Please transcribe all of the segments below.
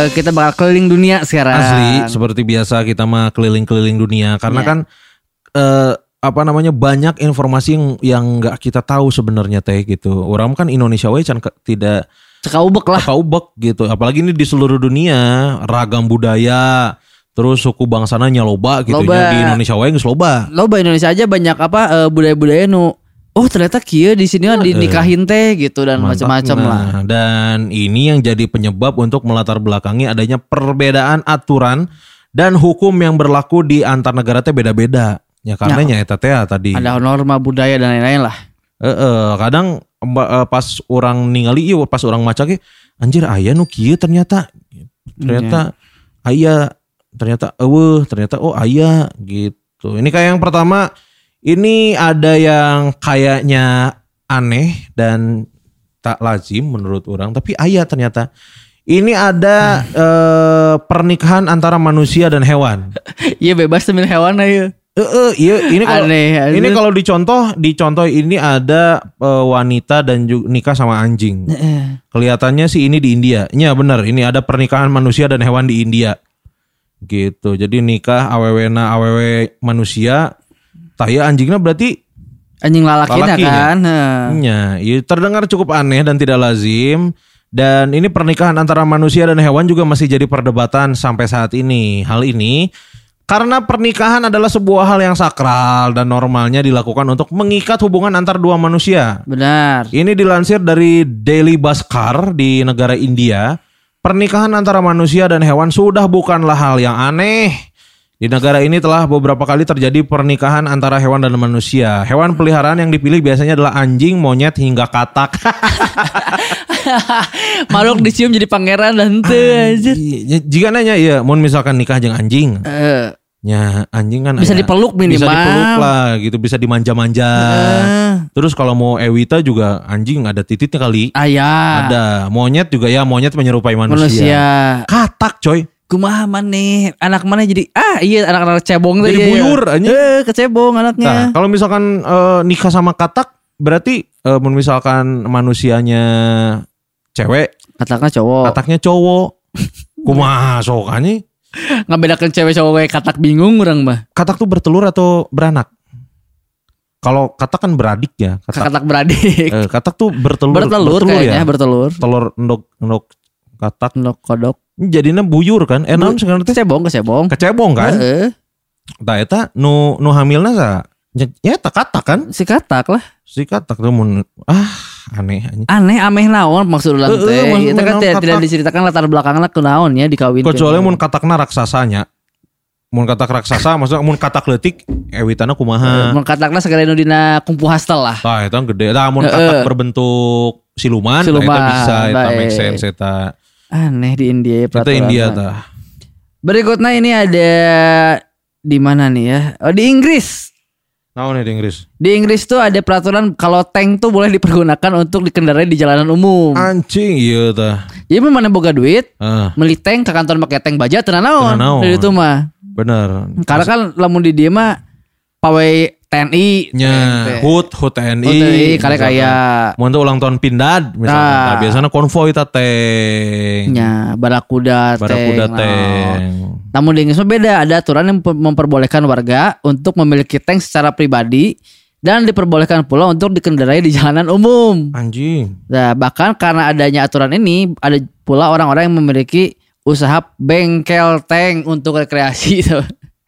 eh, kita bakal keliling dunia sekarang. Asli seperti biasa kita mah keliling-keliling dunia karena Iya. kan eh apa namanya banyak informasi yang yang nggak kita tahu sebenarnya teh gitu. Orang kan Indonesia we can ke- tidak Sekaubek lah. kaubek gitu. Apalagi ini di seluruh dunia ragam budaya terus suku bangsana loba gitu Loba. di Indonesia we geus loba. Lo bahasa Indonesia aja banyak apa eh, budaya-budaya nu Oh ternyata kia di sini mah dinikahin teh gitu dan macam-macam Nah, lah. Dan ini yang jadi penyebab untuk melatar belakangi adanya perbedaan aturan dan hukum yang berlaku di antar negara teh beda-beda. Ya karena nya eta teh tadi. Ada norma budaya dan lain-lain lah. Eh, eh, kadang eh, pas orang ningali ieu pas orang maca anjir aya nu kieu ternyata. Ternyata aya ternyata eueuh ternyata oh aya gitu. Ini kayak yang pertama ini ada yang kayaknya aneh dan tak lazim menurut orang tapi aya ternyata. Ini ada eh, pernikahan antara manusia dan hewan. Iya bebas temen hewan aja. Eh, eh, iya, ini kalau Aneh, aneh. ini kalau dicontoh, dicontoh ini ada eh, wanita dan juga nikah sama anjing. Kelihatannya sih ini di India. Iya benar, ini ada pernikahan manusia dan hewan di India. Gitu. Jadi nikah awewena awewe manusia, taya anjingnya berarti Anjing lalakinya Lalakinya. kan. Iya, iya, terdengar cukup aneh dan tidak lazim. Dan ini pernikahan antara manusia dan hewan juga masih jadi perdebatan sampai saat ini. Hal ini karena pernikahan adalah sebuah hal yang sakral dan normalnya dilakukan untuk mengikat hubungan antar dua manusia. Benar. Ini dilansir dari Daily Bhaskar di negara India. Pernikahan antara manusia dan hewan sudah bukanlah hal yang aneh. Di negara ini telah beberapa kali terjadi pernikahan antara hewan dan manusia. Hewan peliharaan yang dipilih biasanya adalah anjing, monyet, hingga katak. Makhluk dicium jadi pangeran dan teu anjir. Iya, Jika nanya ya, mau misalkan nikah jeung anjing, Eh, ya anjing kan Bisa dipeluk Bisa minimal. dipeluk lah gitu, bisa dimanja-manja. eh, Terus kalau mau Ewita juga anjing ada tititnya kali. ayah. Ada monyet juga ya monyet menyerupai manusia. Manusia. Katak coy. Kumaha maneh anak mana jadi ah iya anak-anak cebong Jadi iya, iya. buyur, anjing. Eh, kecebong anaknya. Nah kalau misalkan eh, nikah sama katak berarti eh, mun misalkan manusianya cewek, Katakan cowok. kataknya cowok. Kumaha sok anjing? Ngebedakan cewek cowok kayak katak bingung orang mah. Katak tuh bertelur atau beranak? Kalau katak kan beradik ya. Katak, Katak beradik. eh, katak tuh bertelur. bertelur, kayaknya ya. bertelur. Telur endok endok katak. Nok kodok. Jadinya buyur kan? Eh naon sekarang teh? Kecebong, kecebong. Kecebong kan? Heeh. Tah eta nu nu hamilna sa ya, ya eta katak kan? si katak lah. Si katak tuh mun ah aneh. Aneh ameh naon maksud ulang teh. maksud Itu kan tidak, tidak diceritakan latar belakangnya ke naon ya dikawin. Kecuali mun katakna raksasanya. Mun katak raksasa maksudnya mun katak leutik ewitana kumaha. Mun katakna segala nu dina kumpu hastel lah. Tah eta gede. Tah mun katak berbentuk siluman, eta Siluman, bisa eta make sense eta. Aneh di India ya peraturan India mah. tah. Berikutnya ini ada di mana nih ya? Oh di Inggris. Naon ya di Inggris? Di Inggris tuh ada peraturan kalau tank tuh boleh dipergunakan untuk dikendarai di jalanan umum. Anjing iya tah. Jadi mana boga duit, Ah, beli tank ke kantor pakai tank baja tenan naon. Tenan naon. Dari itu mah. bener. Karena kan lamun di dia mah pawai TNI. nya HUT HUT TNI. TNI kali kayak teu ulang tahun Pindad misalnya. Nah. Nah, biasanya konvoy ta teh. nya barakuda Barakuda tank, naon. tank. Namun di Inggris beda, ada aturan yang memper- memperbolehkan warga untuk memiliki tank secara pribadi dan diperbolehkan pula untuk dikendarai di jalanan umum. Anjing. Nah, bahkan karena adanya aturan ini, ada pula orang-orang yang memiliki usaha bengkel tank untuk rekreasi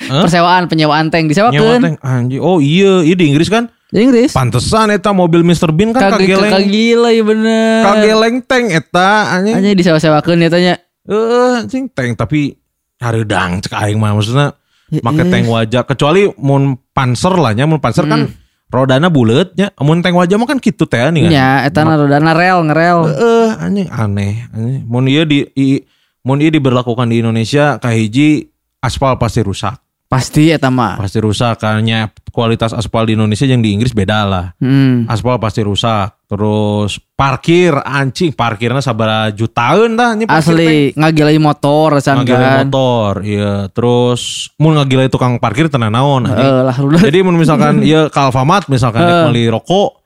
Hah? Persewaan, penyewaan tank tank anjing. Oh iya, iya di Inggris kan. Di Inggris. Pantesan eta mobil Mr Bean kan kageleng. kagak gila ya bener. Kageleng tank eta anjing. Hanya disewa-sewakeun ya tanya. Eh, anjing tank tapi hareudang cek aing mah maksudnya Ya, make eh. tank wajah kecuali mun panser lah nya mun panser kan Hmm. rodana bulet nya mun tank wajah mah kan kitu teh nih kan. Ya, eta rodana rel ngerel. Eh, anjing aneh anjing. Mun ieu di i, mun ieu diberlakukan di Indonesia kahiji aspal pasti rusak. Pasti eta mah. Pasti rusak karena kualitas aspal di Indonesia yang di Inggris beda lah. Hmm. Aspal pasti rusak. Terus parkir anjing parkirnya sabara jutaan dah ini. Asli ngagilai motor can ngagilai kan. motor iya terus mun ngagilai tukang parkir tenan naon. Eh lah jadi mun misalkan iya ke Alfamart misalkan uh. beli rokok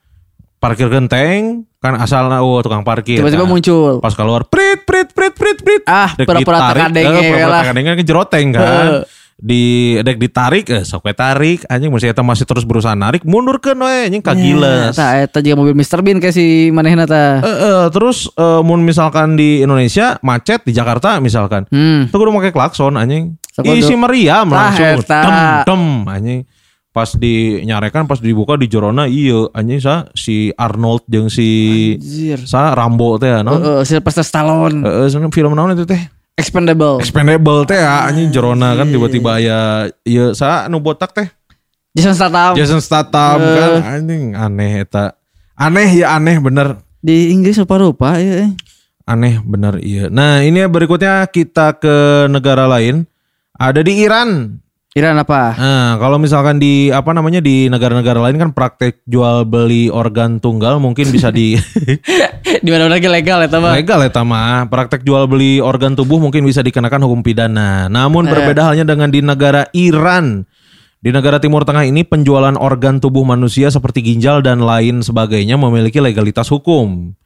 parkir genteng kan asalnya oh tukang parkir. Tiba-tiba Nah, muncul. Pas keluar prit prit prit prit prit. Ah, pura-pura ditarik, tekadeng eh, ya pura-pura lah. tekadeng kan kejeroteng kan. Heeh. Di dek ditarik eh sok tarik anjing masih eta masih terus berusaha narik mundur ke we anjing kagiles. Nah, eta juga mobil Mr. Bean kayak si manehna ta. Eh, eh, terus eh, mun misalkan di Indonesia macet di Jakarta misalkan. Hmm. Tuh kudu make klakson anjing. Isi meriam langsung eta. dem dem anjing. Pas dinyarekan pas dibuka di jorona iya anjing sa si Arnold jeung si Anjir. sa Rambo teh naon. Heeh, Sylvester Stallone. Heeh, film naon itu teh? Expendable. Expendable teh ya anjing jorona kan tiba-tiba ya iya sa nu botak teh. Jason Statham. Jason Statham kan anjing aneh eta. Aneh ya aneh bener. Di Inggris rupa-rupa ya. Aneh bener iya. Nah ini berikutnya kita ke negara lain. Ada di Iran. Iran apa? Nah, kalau misalkan di apa namanya di negara-negara lain kan praktek jual beli organ tunggal mungkin bisa di di mana-mana ge legal ya mah. legal ya mah. Praktek jual beli organ tubuh mungkin bisa dikenakan hukum pidana. Namun berbeda halnya dengan di negara Iran. Di negara Timur Tengah ini penjualan organ tubuh manusia seperti ginjal dan lain sebagainya memiliki legalitas hukum.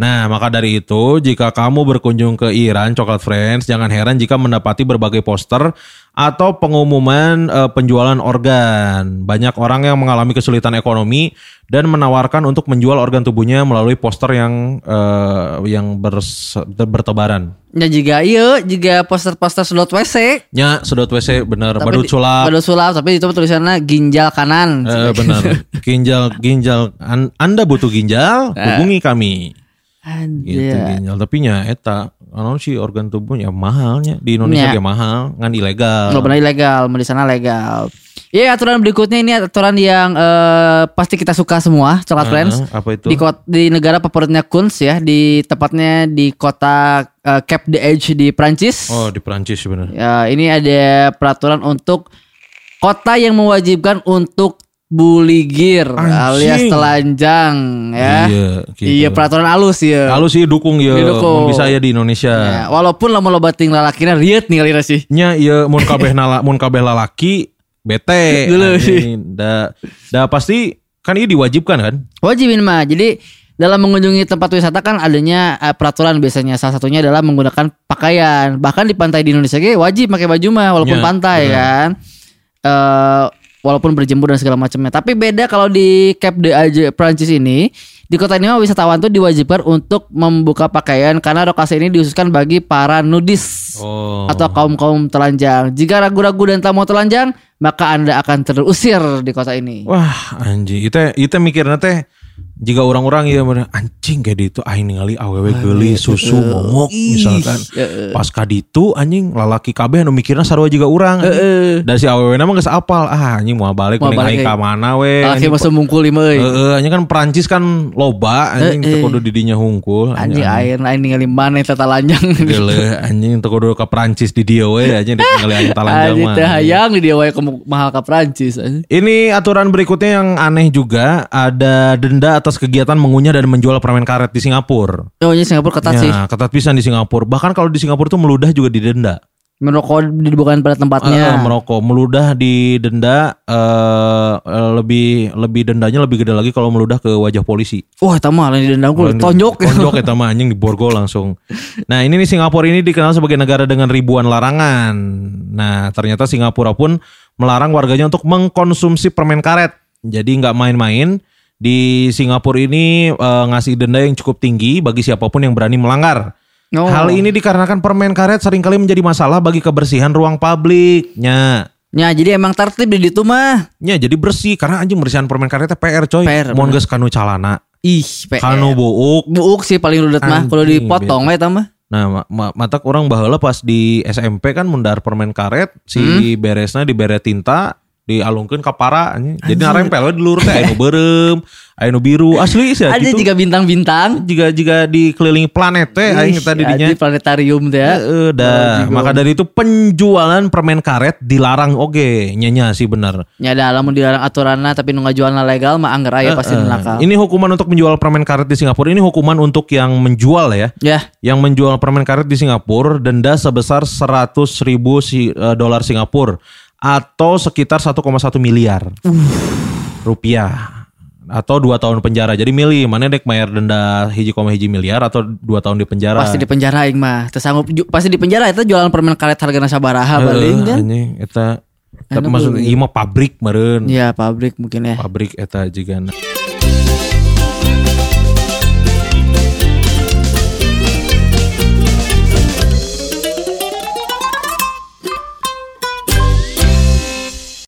Nah, maka dari itu, jika kamu berkunjung ke Iran, Coklat Friends, jangan heran jika mendapati berbagai poster atau pengumuman eh, penjualan organ. Banyak orang yang mengalami kesulitan ekonomi dan menawarkan untuk menjual organ tubuhnya melalui poster yang eh, yang bers- bertebaran. Ya juga iya, juga poster-poster sedot WC. Nya, sedot WC bener, Tapi badut sulap. Badut sulap, tapi itu tulisannya ginjal kanan. Eh, benar. Ginjal, ginjal. An- anda butuh ginjal, hubungi kami. Gitu ginjal. Tapi nya eta, anu sih organ tubuhnya mahalnya di Indonesia ge mahal, ngan ilegal. Nggak benar ilegal, mau di sana legal. Iya aturan berikutnya ini aturan yang eh, pasti kita suka semua, coklat Heeh, friends. apa itu? Di kot, di negara favoritnya Kunz ya, di tepatnya di kota eh, Cap d'Agde di Prancis. Oh, di Prancis benar. Ya, ini ada peraturan untuk kota yang mewajibkan untuk buligir Anjing. alias telanjang ya. Iya, gitu. Iya, peraturan halus ya. Kalau sih dukung ya, Didukung. mun bisa ya di Indonesia. Ya, walaupun lama loba ting lalakina riet nih kali sih. Nya iya mun kabeh nala mun kabeh lalaki bete. Sih. Da da pasti kan ini diwajibkan kan? Wajibin mah. Jadi dalam mengunjungi tempat wisata kan adanya eh, peraturan biasanya salah satunya adalah menggunakan pakaian. Bahkan di pantai di Indonesia ge wajib pakai baju mah walaupun Ya, pantai benar. kan. Eh walaupun berjemur dan segala macamnya. Tapi beda kalau di Cap d'Agde Prancis ini, di kota ini mah wisatawan tuh diwajibkan untuk membuka pakaian karena lokasi ini dikhususkan bagi para nudis Oh. atau kaum-kaum telanjang. Jika ragu-ragu dan tak mau telanjang, maka Anda akan terusir di kota ini. Wah anjing itu itu mikirnya teh jika orang-orang ya anjing kayak gitu aing ningali awewe geuli susu momok misalkan pas kaditu anjing lalaki kabeh anu mikirna sarua juga Heeh. dan si awewe nama geus apal ah anjing mau balik Mau mending balik, aing ka eh. mana we Laki anjing masuk mungkul lima euy. Heeh, anjing kan Perancis kan loba anjing teu kudu di dinya hungkul Anjing air lain ningali mana tata lanjang. Geuleuh anjing teu kudu ka Perancis di dieu we anjing ditinggali aing talanjang Anjing mah teh hayang di dia ke mahal ke anjing. Ini aturan berikutnya yang aneh juga ada denda atas kegiatan mengunyah dan menjual permen karet di Singapura. Oh ini Singapura ketat sih. Ya, ketat pisan di Singapura. Bahkan kalau di Singapura tuh meludah juga didenda. Merokok bukan pada tempatnya. merokok, meludah didenda eh eh, lebih lebih dendanya lebih gede lagi kalau meludah ke wajah polisi. Wah, eta mah lain dendam ku tonjok. Tonjok eta mah anjing di borgol langsung. Nah, ini nih Singapura ini dikenal sebagai negara dengan ribuan larangan. Nah, ternyata Singapura pun melarang warganya untuk mengkonsumsi permen karet. Jadi nggak main-main. Di Singapura ini eh, ngasih denda yang cukup tinggi bagi siapa pun yang berani melanggar. Oh. Hal ini dikarenakan permen karet sering kali menjadi masalah bagi kebersihan ruang publik. Nya, Ya, jadi emang tertib di itu mah. nya jadi bersih karena anjing bersihan permen karetnya PR coy. PR, bener. geus kanu calana, Ih, PR. kanu buuk, Buuk sih paling rudet mah. Kalau dipotong eta mah. Nah, ma ma- matak orang baheula pas di SMP kan mundar permen karet si Hmm? beresna dibere tinta dialungkeun ka para anjing. Jadi narempel di lurus teh anu beureum, anu biru asli sih Ada gitu. juga bintang-bintang. jika jika dikelilingi planet teh aing tadi dinya. Di planetarium teh. ya. Heeh, dah. Maka dari itu penjualan permen karet dilarang oge, nyanya sih bener. Ya ada lamun dilarang aturanna tapi nu ngajualna legal mah anggar aya pasti nakal. Ini hukuman untuk menjual permen karet di Singapura. Ini hukuman untuk yang menjual ya. Ya, Yang menjual permen karet di Singapura denda sebesar 100 ribu si, eh, dolar Singapura atau sekitar 1,1 miliar rupiah. atau dua tahun penjara. Jadi milih mana dek bayar denda hiji koma hiji miliar atau dua tahun di penjara. Pasti di penjara aing mah. Tersanggup pasti di penjara itu jualan permen karet hargana sabaraha paling kan. Anjing eta tapi Anu maksud beuh. ieu mah pabrik meureun. Iya, pabrik mungkin ya. Pabrik eta juga.